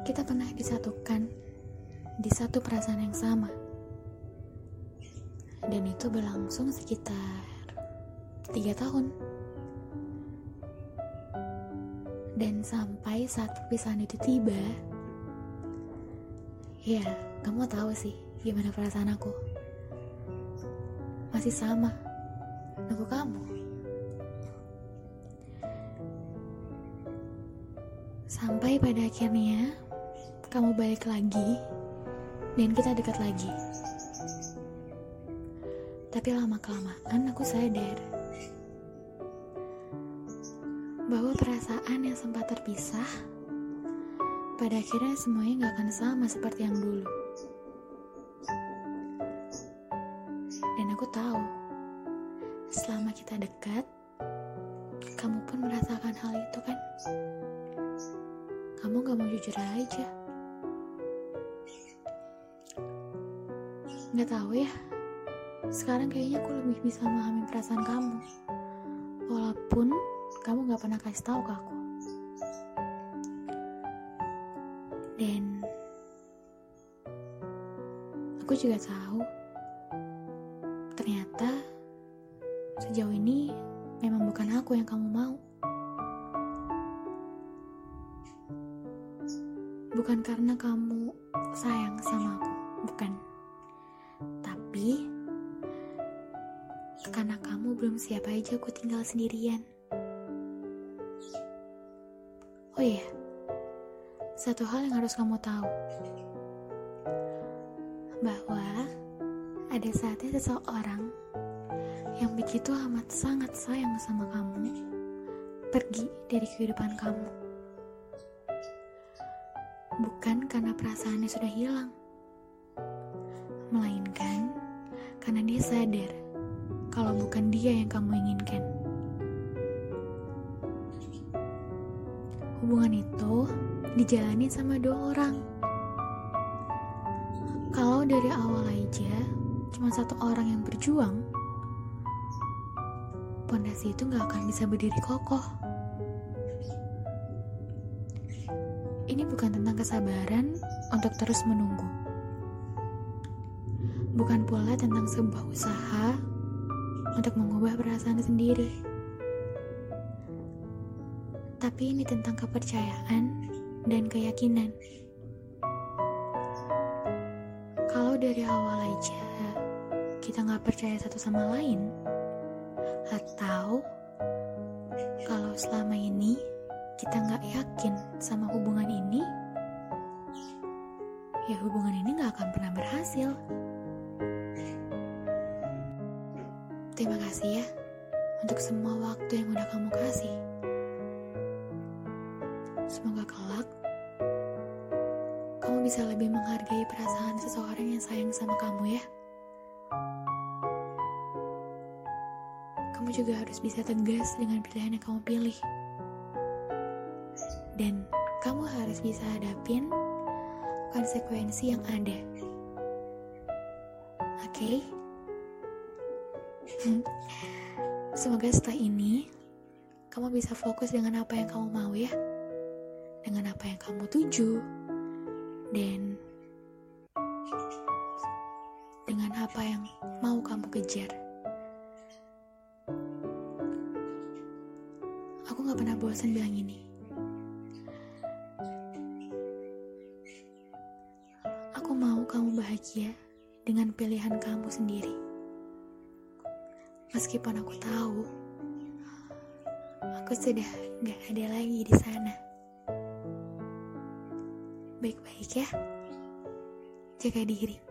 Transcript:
kita pernah disatukan di satu perasaan yang sama. Dan itu berlangsung sekitar tiga tahun. Dan sampai saat perpisahan itu tiba, ya kamu tahu sih gimana perasaan aku. Masih sama, nunggu kamu. Sampai pada akhirnya kamu balik lagi dan kita dekat lagi. Tapi lama-kelamaan aku sadar bahwa perasaan yang sempat terpisah pada akhirnya semuanya gak akan sama seperti yang dulu. Dan aku tahu, selama kita dekat, kamu pun merasakan hal itu kan? Kamu gak mau jujur aja. Gak tahu ya, sekarang kayaknya aku lebih bisa memahami perasaan kamu. Walaupun kamu gak pernah kasih tahu ke aku. Dan aku juga tahu ternyata sejauh ini memang bukan aku yang kamu mau. Bukan karena kamu sayang sama aku, bukan. Tapi karena kamu belum siap aja aku tinggal sendirian. Oh iya, satu hal yang harus kamu tahu. Bahwa ada saatnya seseorang yang begitu amat sangat sayang sama kamu pergi dari kehidupan kamu. Bukan karena perasaannya sudah hilang, melainkan dia sadar kalau bukan dia yang kamu inginkan. Hubungan itu dijalani sama dua orang. Kalau dari awal aja cuma satu orang yang berjuang, pondasi itu nggak akan bisa berdiri kokoh. Ini bukan tentang kesabaran untuk terus menunggu. Bukan pula tentang sebuah usaha untuk mengubah perasaan sendiri. Tapi ini tentang kepercayaan dan keyakinan. Kalau dari awal aja kita nggak percaya satu sama lain, atau kalau selama ini kita nggak yakin sama hubungan ini, ya hubungan ini nggak akan pernah berhasil. Terima kasih ya untuk semua waktu yang udah kamu kasih. Semoga kelak kamu bisa lebih menghargai perasaan seseorang yang sayang sama kamu ya. Kamu juga harus bisa tegas dengan pilihan yang kamu pilih. Dan kamu harus bisa hadapin konsekuensi yang ada. Oke? Okay? Semoga setelah ini kamu bisa fokus dengan apa yang kamu mau ya. Dengan apa yang kamu tuju. Dan dengan apa yang mau kamu kejar. Aku gak pernah bosan bilang ini. Aku mau kamu bahagia dengan pilihan kamu sendiri. Meskipun aku tahu, aku sudah gak ada lagi di sana. Baik-baik ya, jaga diri.